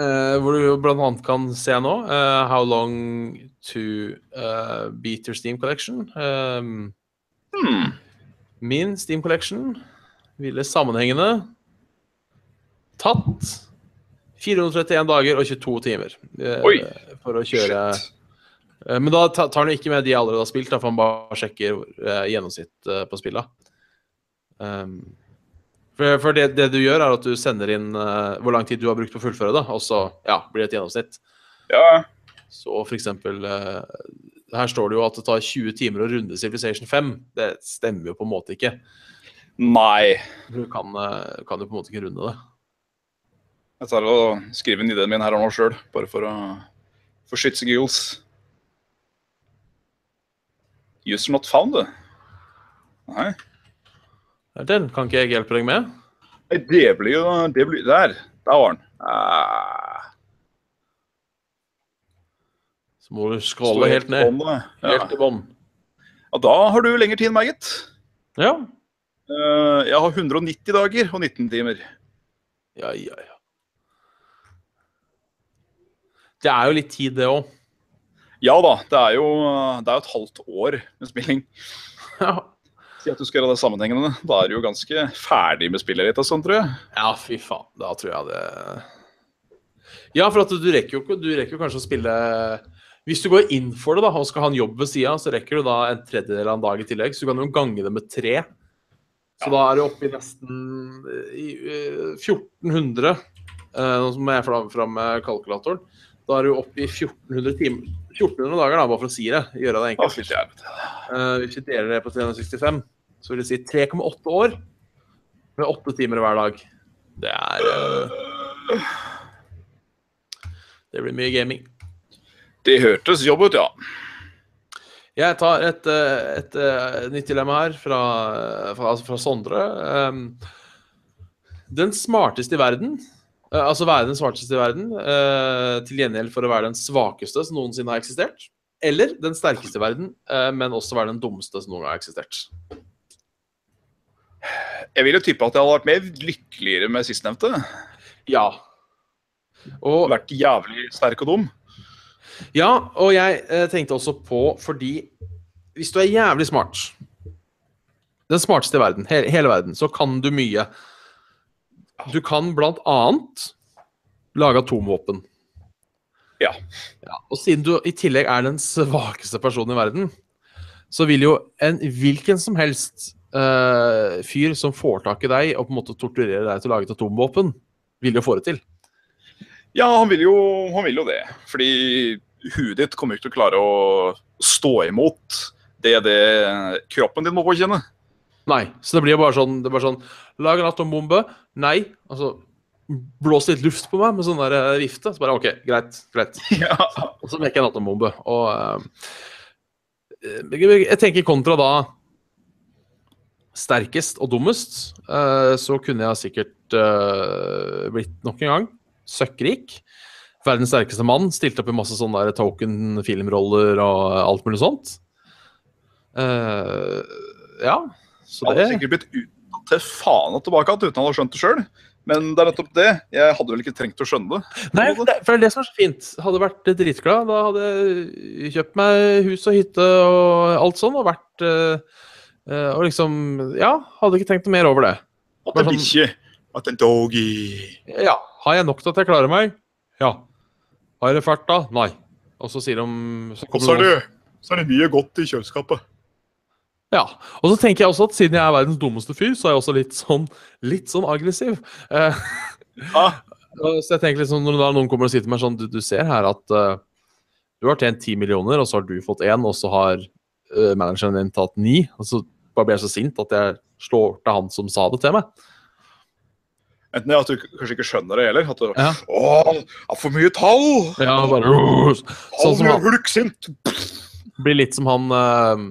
Eh, hvor du blant annet kan se nå uh, How long to uh, beat your Steam collection. Um, Hmm. min Steam collection ville sammenhengende tatt 431 dager og 22 timer uh, for å kjøre. Eh, Men da tar han ikke med de jeg allerede har spilt, da, for han bare sjekker uh, gjennomsnitt på spillet. Um, for for det, det du gjør, er at du sender inn uh, hvor lang tid du har brukt på å fullføre det, og så ja, blir det et gjennomsnitt. Ja. Så for eksempel uh, Her står det jo at det tar 20 timer å runde Civilization 5. Det stemmer jo på en måte ikke. Nei. Du kan, uh, kan jo på en måte ikke runde det. Jeg tar og skriver inn ideen min her og nå sjøl, bare for å For shits and Just User not found, du. Nei. Den kan ikke jeg hjelpe deg med. Nei, Det blir jo det blir, Der! Der var den. Ah, Så må du scrolle helt ned. Ja. Helt til bånn. ja, da har du lengre tid enn meg, gitt. Ja. Uh, jeg har 190 dager og 19 timer. Ja, ja, ja. Det er jo litt tid, det òg. Ja da, det er jo det er et halvt år med spilling. Ja. Si at du skal gjøre det sammenhengende. Da er du jo ganske ferdig med spillet ditt og sånn, tror jeg. ja, fy faen. Da tror jeg det Ja, for at du rekker jo Du rekker jo kanskje å spille Hvis du går inn for det da, og skal ha en jobb ved sida, så rekker du da en tredjedel av en dag i tillegg. Så du kan jo gange det med tre. Så da er du oppe i nesten eh, i, eh, 1400. Eh, Nå må jeg fram, fram med kalkulatoren. Da er du oppe i 1400 timer 1400 dager, da, bare for å si det. Gjøre det enkelt. fy uh, hvis vi deler det på 365, så vil det si 3,8 år med åtte timer hver dag. Det er uh, Det blir mye gaming. Det hørtes jobb ut, ja. Jeg tar et, et, et, eh, nytt dilemma her fra, fra, altså fra Sondre. Um, den smarteste i verden, uh, altså være den smarteste i verden, uh, til gjengjeld for å være den svakeste som noensinne har eksistert. Eller den sterkeste i verden, eh, men også være den dummeste som noen gang har eksistert. Jeg vil jo tippe at jeg hadde vært mer lykkeligere med sistnevnte. Ja. Og Vært jævlig sterk og dum. Ja, og jeg eh, tenkte også på fordi hvis du er jævlig smart, den smarteste i verden, hele, hele verden, så kan du mye. Du kan blant annet lage atomvåpen. Ja. Ja, og siden du i tillegg er den svakeste personen i verden, så vil jo en hvilken som helst eh, fyr som får tak i deg og på en måte torturerer deg til å lage et atomvåpen, vil jo få det til. Ja, han vil, jo, han vil jo det. Fordi huet ditt kommer ikke til å klare å stå imot det det kroppen din må påkjenne. Nei, så det blir bare sånn, det bare sånn Lag en atombombe. Nei. Altså Blås litt luft på meg med sånn der eh, vifte. Så bare OK, greit. greit. Ja. Og så mekker jeg en atombombe. Og uh, jeg tenker kontra da sterkest og dummest, eh, så kunne jeg sikkert eh, blitt nok en gang søkkrik. verdens sterkeste mann. Stilte opp i masse sånne der token filmroller og alt mulig sånt. Eh, ja, så Jeg hadde sikkert blitt utsatt til faen og tilbake uten å ha skjønt det sjøl. Men det er nettopp det. Jeg hadde vel ikke trengt å skjønne det. Nei, for det, det er det som er så fint. Hadde vært dritglad. Da hadde jeg kjøpt meg hus og hytte og alt sånn, og vært eh, eh, Og liksom Ja, hadde ikke tenkt noe mer over det. At en sånn- bikkje. At en doggy. Ja. Har jeg nok til at jeg klarer meg? Ja. Har jeg det fælt da? Nei. Og så sier de så Og så er det, så er det mye godt i kjøleskapet. Ja. Og så tenker jeg også at siden jeg er verdens dummeste fyr, så er jeg også litt sånn, litt sånn aggressiv. Uh, Ja. så jeg tenker liksom, Når noen kommer og sier til meg sånn Du, du ser her at uh, du har tjent ti millioner, og så har du fått én, og så har uh, manageren din tatt ni. Og så bare ble så sint at jeg slår til han som sa det til meg. Enten at du kanskje ikke skjønner det heller. At du, Ja. Åh, er for mye tall! Ja, bare Sånn som han- hulksint! Blir litt som han uh,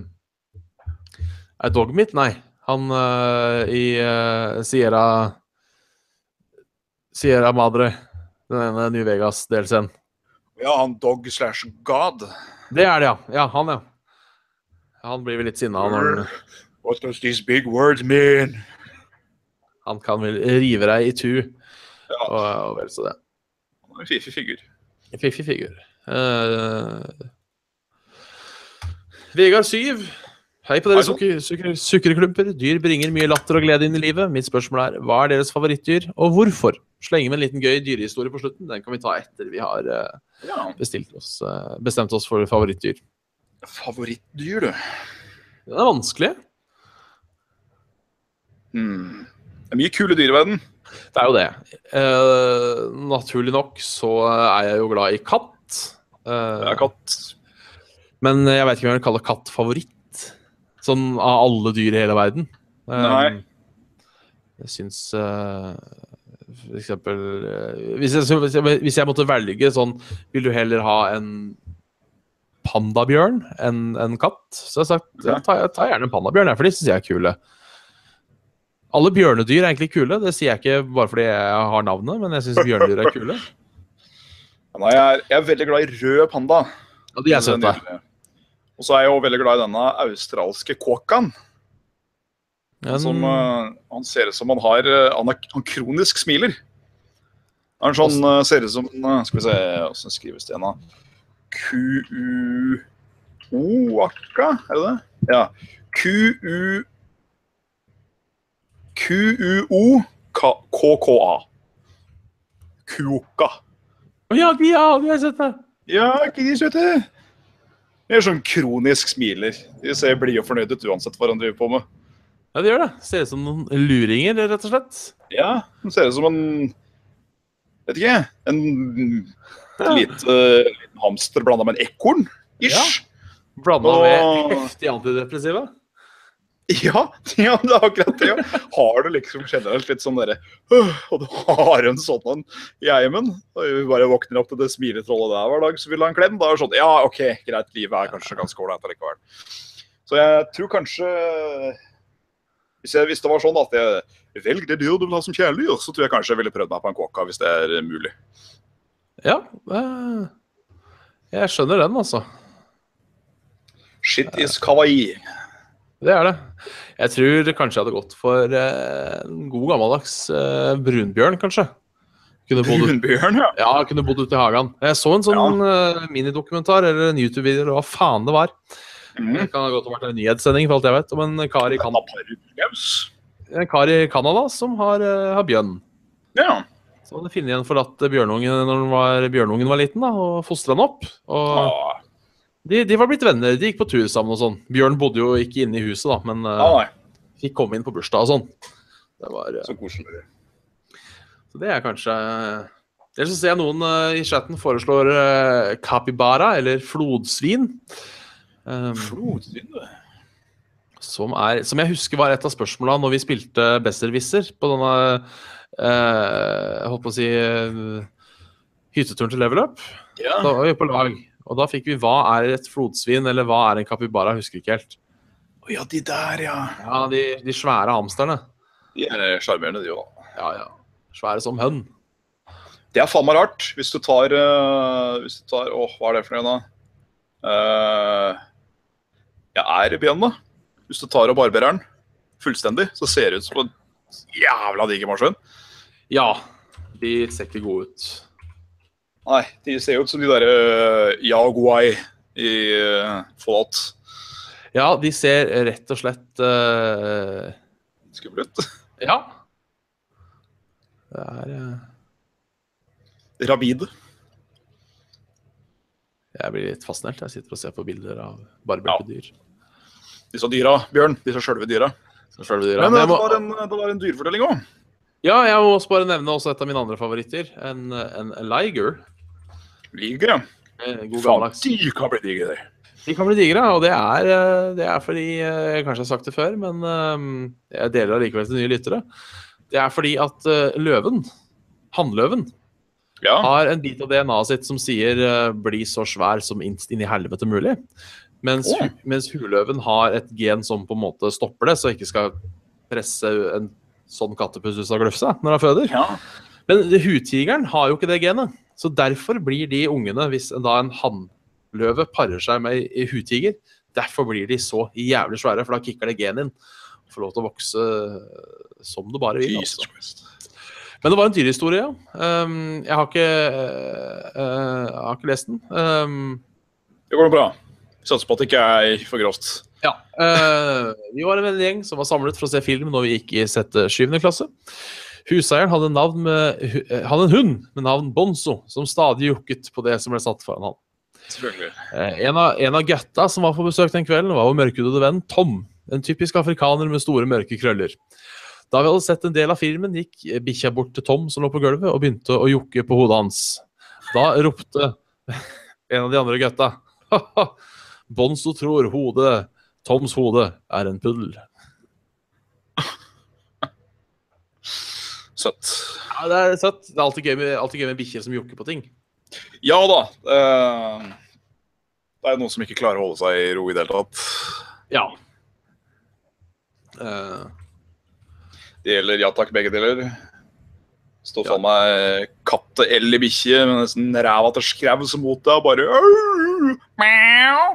Er Dogmeat? Nei. Han uh, i uh, Sierra Sierra Madre. Den ene New Vegas-delscenen. Ja, han dog slash god. Det er det, ja. Ja, han, ja. Han blir vel litt sinna når han, What does these big words mean? han kan vel rive deg i tu. Ja. Og, og vel så det. En fiffig figur. En Fiffig figur. Uh, Vegard Syv. Hei på dere sukker, sukker, sukkerklumper. Dyr bringer mye latter og glede inn i livet. Mitt spørsmål er hva er deres favorittdyr, og hvorfor? Slenge med en liten gøy dyrehistorie på slutten. Den kan vi ta etter vi har uh, bestilt oss, uh, bestemt oss for favorittdyr. Favorittdyr, du. Den er vanskelig. Hmm. Det er mye kule dyr i verden. Det er jo det. Eh, naturlig nok så er jeg jo glad i katt. Eh, Jeg katt. Men jeg vet ikke om jeg vil kalle katt favoritt. Sånn av alle dyr i hele verden. Nei. Um, Jeg syns uh, for eksempel eh, hvis, jeg, hvis, jeg, hvis jeg måtte velge sånn Vil du heller ha en pandabjørn enn en katt? Så jeg har sagt ta, ta gjerne en pandabjørn, for de syns jeg er kule. Alle bjørnedyr er egentlig kule. Det sier jeg ikke bare fordi jeg har navnet, men jeg syns bjørnedyr er kule. Nei, jeg, er, jeg er veldig glad i rød panda. Ja, de er søte. Og så er jeg òg veldig glad i denne australske kåkaen. Men- Som, uh, han ser ut som han har eh, Han, er, han kronisk smiler. Han sånn, uh, ser ut som uh, Skal vi se Åssen skrives det igjen, da? Q-u-o-aka, er det det? Ja. Q-u... Q-u-o-k-k-a. Kuoka. Å ja, ja, de sett det. Ja, ikke de søte? De er sånn kronisk smiler. De ser blide og fornøyde ut uansett hva han driver på med. Ja, de gjør det. Ser ut som noen luringer, rett og slett. Ja, de ser ut som en Vet ikke, en Ja. lite liten hamster blanda med en ekorn. Ish. Blanda og... med heftig antidepressiva. Ja, ja, det er akkurat det. Ja. Har du liksom generelt litt sånn derre Og du har en sånn en i eimen. og du bare våkner opp til det smiletrollet der hver dag, så vil ha en klem. Da er det sånn Ja, OK, greit, livet er kanskje ganske ålreit likevel. Så jeg tror kanskje hvis, jeg, hvis det var sånn at jeg velg det dyret du vil ha som kjæledyr, så tror jeg kanskje jeg ville prøvd meg på en kåka, hvis det er mulig. Ja. eh, Jeg skjønner den, altså. Shit is kawaii. Det er det. Jeg tror kanskje jeg hadde gått for eh, en god gammeldags eh, brunbjørn, kanskje. Kunne Brunbjørn, ja. ja, kunne bodd ute i hagen. Jeg så en sånn eh, minidokumentar eller en YouTube-video, eller hva faen det var. Mm. Det kan ha godt vært en nyhetssending, for alt jeg vet, om en kar i, Canada, en kar i Canada som har, har bjørn. Ja. Så hadde funnet en forlatt bjørnungen når var, bjørnungen var liten, da, og fostra den opp. Og Ah, de, de var blitt venner, de gikk på tur sammen og sånn. Bjørn bodde jo ikke inne i huset, da, men uh, ah, fikk komme inn på bursdag og sånn. Det var, uh, Så koselig. så det er kanskje Ellers så ser jeg noen uh, i chatten foreslår uh, capybara, eller flodsvin. Um, Flodsvin, du. som, er, som jeg husker var et av spørsmåla når vi spilte Besserwisser på denne eh, Jeg holdt på å si eh, hytteturen til Level Up. Ja. Da var vi på lag. Og da fikk vi hva er et flodsvin, eller hva er en capybara? Jeg husker ikke helt. Å ja, de der, ja. Ja, de, de svære hamsterne. De er sjarmerende, de òg. Ja, ja. Svære som hønn. Det er faen meg rart. Hvis du tar, uh, hvis du tar Åh, hva er det for noe, da? Uh, jeg er ben, da. Hvis du tar og barberer den fullstendig, så ser det ut som en jævla diger maskin. Ja. De ser ikke gode ut. Nei, de ser jo ut som de derre uh, Yaguai i uh, Fallout. Ja, de ser rett og slett uh, Skumle ut. Ja. Det er uh, Rabide. Jeg blir litt fascinert. Jeg sitter og ser på bilder av barberte dyr. Disse dyra, Bjørn. Disse sjølve dyra. Selve dyra. Men Men det var en, det var en dyrefortelling òg. Ja, jeg må også bare nevne også et av mine andre favoritter. En, en liger. Liger, ja. Eh, God gammeldags. de kan bli digre, de. De kan bli digre, og det er, eh, det er fordi eh, Jeg kanskje har sagt det før, men jeg deler allikevel til nye lyttere. Det er fordi at løven, hannløven, Ja. har en bit av DNA-et sitt som sier 'bli så svær som inn i helvete mulig'. Mens, oh. mens huløven har et gen som på en måte stopper det, så ikke skal presse en sånn kattepus ut av gløfsa når han føder. ja. Men hutigeren har jo ikke det genet. Så derfor blir de ungene, hvis en da en hannløve parer seg med en hutiger, derfor blir de så jævlig svære, for da kicker det genet inn. Får lov til å vokse som du bare vil. Altså. Men det var en dyrehistorie, ja. Um, jeg, har ikke, uh, jeg har ikke lest den. Um, Det går bra. Satser på at det ikke er for grovt. Ja. Uh, vi var en gjeng som var samlet for å se film når vi gikk i sette 7. klasse. Huseieren hadde, eh, hadde en hund med navn Bonzo, som stadig jukket på det som ble satt foran han. Eh, En av, en av gutta som var på besøk den kvelden, var vår mørkhudede venn Tom. En typisk afrikaner med store, mørke krøller. Da vi hadde sett en del av filmen, gikk bikkja bort til Tom som lå på gulvet, og begynte å jokke på hodet hans. Da ropte en av de andre gutta «Haha, Bonzo tror hodet, Toms hode, er en puddel. Søtt. Ja, det er søtt. Det er alltid gøy med, alltid gøy med bikkjer som jokker på ting. Ja da. eh, det er noen som ikke klarer å holde seg i ro i det hele tatt. Ja. Eh, Det gjelder ja takk, begge deler. Står faen meg katte eller bikkje med nesten ræva til skrevs mot deg og bare «Au! Miau!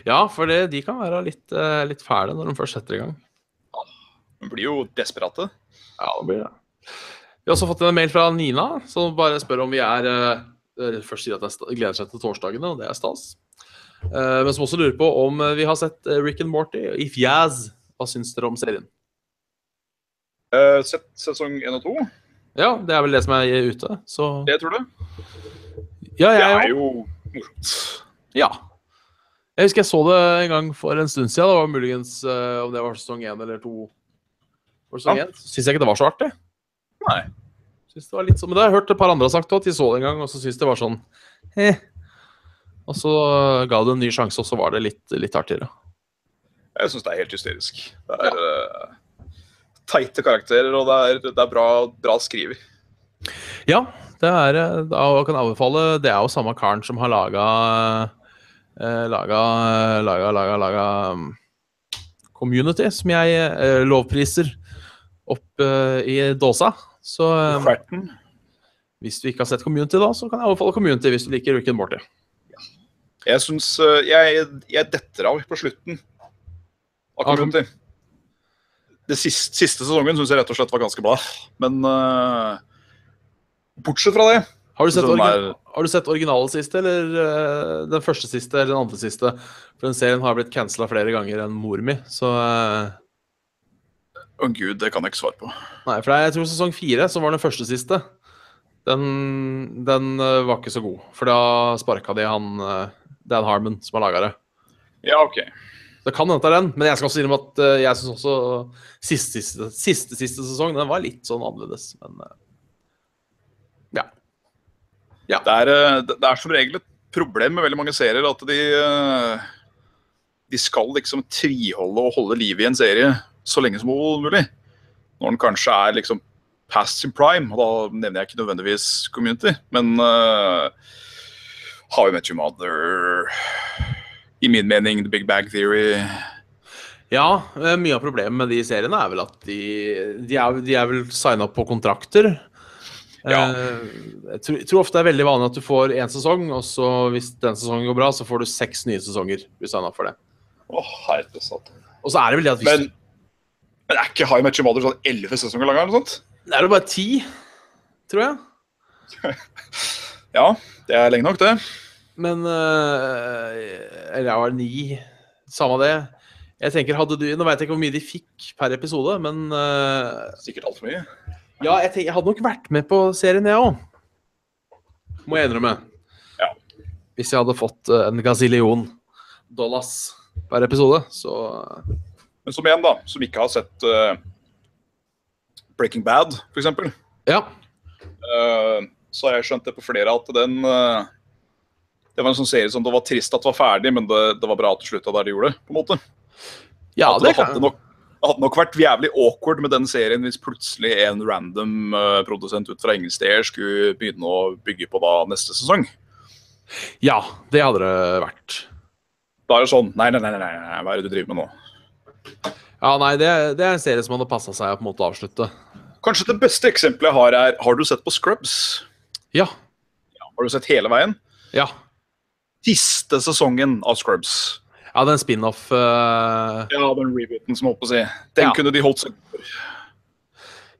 Miau!» ja, for det, de kan være litt, eh, litt fæle når de først setter i gang. De blir jo desperate. Ja, det blir det. Vi har også fått en mail fra Nina, som bare spør om vi er eh, Først sier at er gleder seg til torsdagene, og det er stas. Eh, men som også lurer på om eh, vi har sett eh, Rick and Morty i Fjæs. Hva syns dere om serien? Eh, sett sesong én og to. Ja, det er vel det som er ute, så Det tror du? Ja, Det jeg er òg. jo morsomt. Ja. Jeg husker jeg så det en gang for en stund siden. Det var muligens uh, om det var sesong én eller to. Sesong Ja. Syns jeg ikke det var så artig. Nei. Synes det var litt sånn, men det har jeg hørt et par andre har sagt òg, at de så det en gang, og så syntes det var sånn eh. Og så ga det en ny sjanse, og så var det litt, litt artigere. Jeg syns det er helt hysterisk. Det er eh, teite karakterer, og det er, det er bra, bra skriver. Ja, det er eh, da kan jeg anbefale Det er jo samme karen som har laga eh, Laga Laga, laga, laga um, Community, som jeg eh, lovpriser opp eh, i dåsa. Så eh, hvis du ikke har sett Community, da, så kan jeg overfalle Community hvis du liker Rick and Morty. Jeg syns eh, jeg, jeg detter av på slutten av Community. Det siste, siste sesongen syns jeg rett og slett var ganske bra. Men eh, bortsett fra det Har du sett, har du sett originalen siste, eller eh, den første siste, eller den andre siste? For den serien har blitt cancela flere ganger enn mor mi, så eh, Å gud, det kan jeg ikke svare på. Nei, for jeg tror sesong fire, som var den første siste, den, den eh, var ikke så god. For da sparka de han Dan Harmon, som har laga det. Ja, OK. Det kan hende det er den, men jeg skal også innrømme at jeg syns også siste, siste, siste siste sesong den var litt sånn annerledes. Men eh, ja. Det er, eh, det er som regel et problem med veldig mange serier at de eh, De skal liksom tviholde og holde liv i en serie så lenge som mulig. Når den kanskje er liksom past in prime, og da nevner jeg ikke nødvendigvis Community, men uh, How I Met Your Mother I min mening The Big Bag Theory. Ja, mye av problemet med de seriene er vel at de, de, er, de er vel signa på kontrakter. Ja. Eh, Jeg tror, jeg tror ofte det er veldig vanlig at du får én sesong, og så hvis den sesongen går bra, så får du seks nye sesonger. Hvis han er opp for det. Å, herre. Og så er det vel det at hvis Men, men er ikke High Match Mother sånn elleve sesonger lang? eller noe sånt? Det er jo bare ti, tror jeg. Ja, det er lenge nok, det. Men øh, Eller jeg var ni. Samme det. Jeg tenker, hadde du, Nå vet jeg ikke hvor mye de fikk per episode, men øh, Sikkert altfor mye. Ja, jeg, tenker, jeg hadde nok vært med på serien, jeg òg. Må jeg innrømme. Ja. Hvis jeg hadde fått øh, en gazillion dollars per episode, så Men som en da, som ikke har sett uh, Breaking Bad, eksempel, Ja. Uh, så har jeg skjønt det på flere at den uh, Det var en sånn serie som det var trist at det var ferdig, men det, det var bra at det slutta der de gjorde. det, på en måte. Ja, At det det, hadde kan nok, det hadde nok vært jævlig awkward med den serien hvis plutselig en random eh, produsent ut fra engelsk steder skulle begynne å bygge på da neste sesong. Ja, det hadde det vært. Da er det sånn Nei, nei, nei, nei, nei hva er det du driver med nå? Ja, nei, det, det er en serie som hadde passa seg å på en måte avslutte. Kanskje det beste eksempelet jeg har, er Har du sett på Scrubs? Ja. Har du sett hele veien? Ja. Siste sesongen av Scrubs. Ja, den spin-off uh... Ja, den rebooten som holdt på å si. Den Ja. kunne de holdt seg for.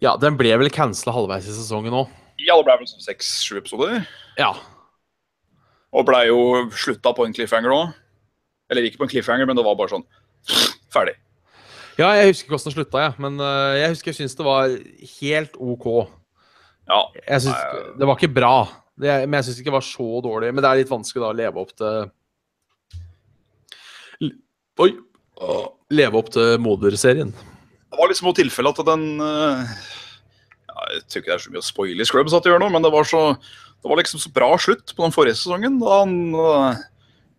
Ja, den ble vel cancela halvveis i sesongen òg. Ja, det ble vel sånn seks-sju episoder. Ja. Og blei jo slutta på en cliffhanger òg. Eller ikke på en cliffhanger, men det var bare sånn ferdig. ja, jeg husker ikke hvordan det slutta, jeg. Men uh, jeg husker jeg syntes det var helt OK. Ja. Jeg synes, det var ikke bra, det, men jeg syns ikke det var så dårlig. Men det er litt vanskelig da å leve opp til Oi! Leve opp til moderserien. Det var liksom noe tilfelle at den eh, ja, Jeg tror ikke det er så mye å spoile Scrubs at det gjør noe, men det var så det var liksom så bra slutt på den forrige sesongen. Da han, eh,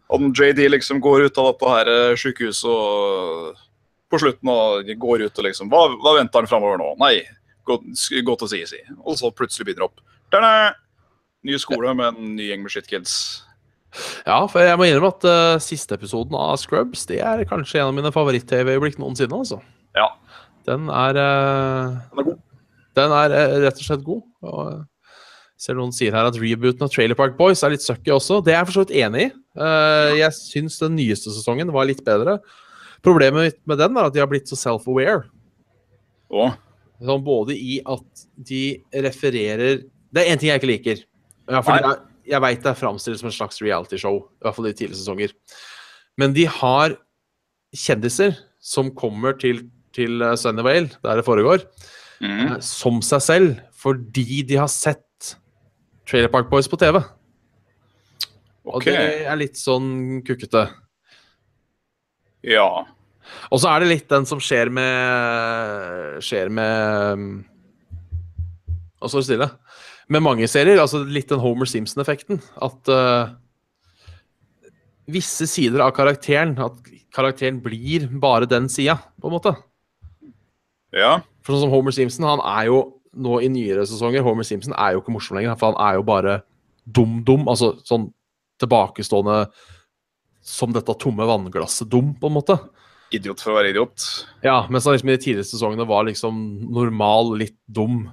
han JD liksom går ut av dette her eh, sykehuset og på slutten og går ut og liksom Hva, hva venter han framover nå? Nei, gå, sk- gå til CEC. Og så plutselig begynner det opp. Ta-da! Ny skole med en ny gjeng med shitkids. Ja, for jeg må innrømme at uh, siste episoden av Scrubs Det er kanskje en av mine favoritt-TV-øyeblikk noensinne. altså. Ja. Den er uh, Den er god. Den er uh, rett og slett god. Og ser noen sier her at rebooten av Trailer Park Boys er litt sucky også. Det er jeg for så vidt enig i. Jeg syns den nyeste sesongen var litt bedre. Problemet med den er at de har blitt så self-aware. Sånn både i at de refererer Det er én ting jeg ikke liker. Ja, fordi jeg, jeg veit det er framstilt som en slags realityshow, i hvert fall i tidligere sesonger. Men de har kjendiser som kommer til, til eh, Sunnyvale, der det foregår, mm. eh, som seg selv fordi de har sett Trailer Park Boys på TV. Og OK. det er litt sånn kukkete. Ja. Og så er det litt den som skjer med Skjer med Nå står det stille. Med mange serier. Altså litt den Homer Simpson-effekten. At uh, visse sider av karakteren At karakteren blir bare den sida, på en måte. Ja. For sånn som Homer Simpson, han er jo nå i nyere sesonger Homer Simpson er jo ikke morsom lenger, for han er jo bare dum-dum. Altså sånn tilbakestående som dette tomme vannglasset-dum, på en måte. Idiot for å være idiot. Ja, mens han liksom i de tidligere sesongene var liksom normal, litt dum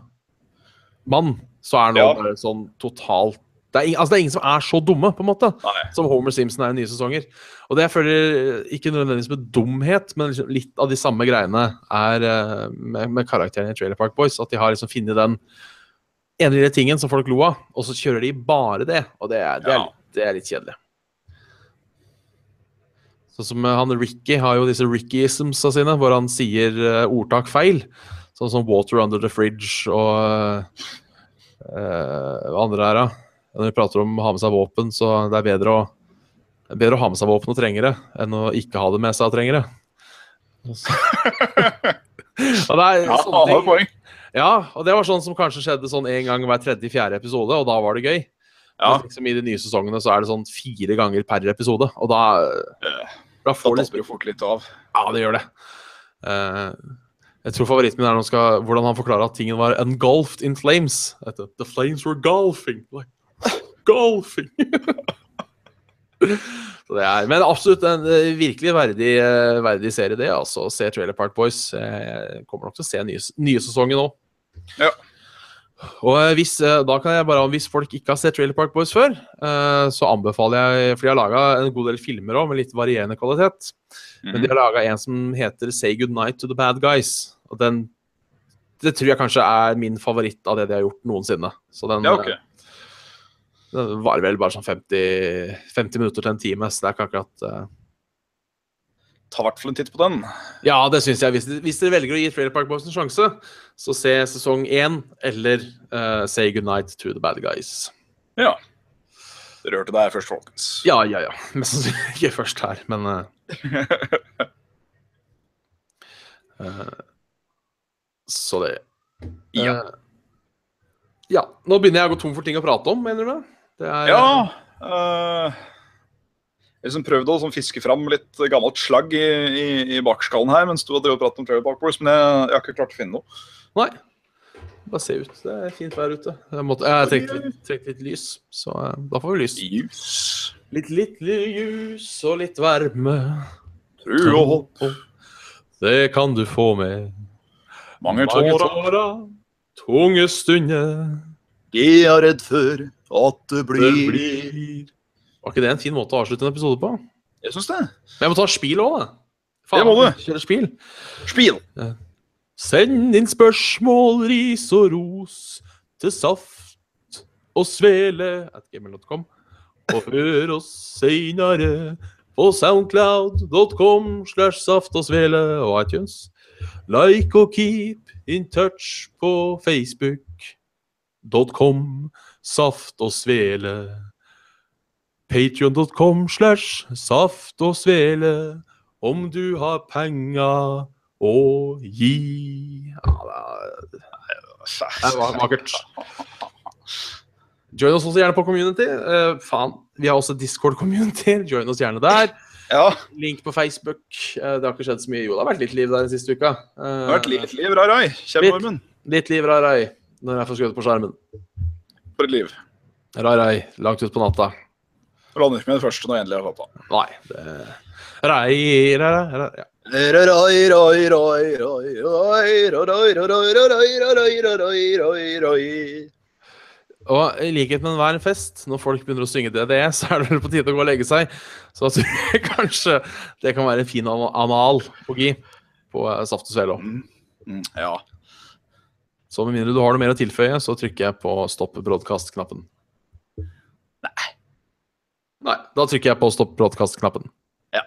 mann, så er nå Ja. bare sånn totalt det er, altså det er ingen som er så dumme, på en måte, Nei. som Homer Simpson er i nye sesonger. Og det jeg føler ikke nødvendigvis med dumhet, men liksom litt av de samme greiene er eh, med, med karakteren i Trailer Park Boys. At de har liksom funnet den ene lille tingen som folk lo av, og så kjører de bare det. Og det er, det er, Ja. det er litt kjedelig. Sånn som eh, han Ricky har jo disse Ricky-ismsa sine, hvor han sier eh, ordtak feil. Sånn som 'water under the fridge' og hva andre er da? Når vi prater om å ha med seg våpen, så det er bedre å, bedre å ha med seg våpen og trenge det, enn å ikke ha det med seg og trenge det. og det er Ja, sånne ting. Ja, og det var sånn som kanskje skjedde sånn en gang hver tredje-fjerde episode, og da var det gøy. Ja. Men liksom I de nye sesongene så er det sånn fire ganger per episode, og da, da Da får det tapper jo fort litt av. Ja, det gjør det. Eh, jeg tror favoritten min er skal, hvordan han forklarer at tingen var engulfed in flames. Etter, The flames were golfing. Like, golfing. Er, men absolutt en eh, virkelig verdig, eh, verdig serie, det. altså, Å se Trailer Park Boys. Jeg kommer nok til å se nye, nye sesongen nå. Ja. Og eh, hvis, da kan jeg bare, hvis folk ikke har sett Trailer Park Boys før, så anbefaler jeg For de har laga en god del filmer òg, med litt varierende kvalitet. Men de har laga en som heter Say Goodnight to the Bad Guys. Og den det tror jeg kanskje er min favoritt av det de har gjort noensinne. Så den, Ja, okay. den varer vel bare sånn 50, 50 minutter til en time, så det er ikke akkurat uh... Ta i hvert fall en titt på den. Ja, det syns jeg. Hvis, hvis dere velger å gi Trailer Park Boys en sjanse, så se sesong én eller uh, Say Goodnight to the Bad Guys. Ja. Dere hørte det her først, folkens. Ja, ja, ja. Mest sannsynlig ikke først her, men uh... eh, Så det Ja. Uh, ja. Nå begynner jeg å gå tom for ting å prate om, mener du? Det er, Ja Uh, Jeg har liksom prøvd å sånn, fiske fram litt gammelt slagg i, i, i bakskallen her mens du har drevet pratet om Trailer Park Boys, men jeg, jeg har ikke klart å finne noe. Nei. Bare se ut. Det er fint vær ute. Jeg, måtte, jeg trengte litt, trengte litt lys, så eh, da får vi lys. Ljus. Litt, litt ljus og litt varme. Tru og håp. Det kan du få med Mange tårer. tunge stunder. Jeg er redd for at det Det blir blir Var ikke det en fin måte å avslutte en episode på? Jeg syns det. Men jeg må ta spil òg, da. Det må du. Kjøre spil. Spil. Send inn spørsmål, ris og ros til saft og svele at gmail.com. Og hør oss seinere på soundcloud.com slash saft og svele og iTunes. Like og keep in touch på facebook.com saft og svele. Patreon.com slash saft og svele om du har penger å gi. Det var er. Join oss også gjerne på community. Uh, faen, vi har også Discord-community. Join oss gjerne der. Ja, Link på Facebook. Eh, det har ikke skjedd så mye. Jo, det har vært litt liv der den siste uka. Eh, det har vært litt liv, Rarai. Kjempeormen. Litt liv, Rarai, når jeg får skrudd på skjermen. For et liv. Rarai, langt ut på natta. Lander ikke med det første når jeg endelig har fatta. Nei, det Rai, rai, rai, rai, ja. Rai, rai, rai, rai, Og i likhet med enhver fest, når folk begynner å synge DDE, så er det vel på tide å gå og legge seg. Så jeg tror kanskje det kan være en fin anal på gi på eh, Saft og Svele. Mm, Ja. Så med mindre du har noe mer å tilføye, så trykker jeg på stopp broadcast-knappen. Nei. Nei, da trykker jeg på stopp broadcast-knappen. Ja.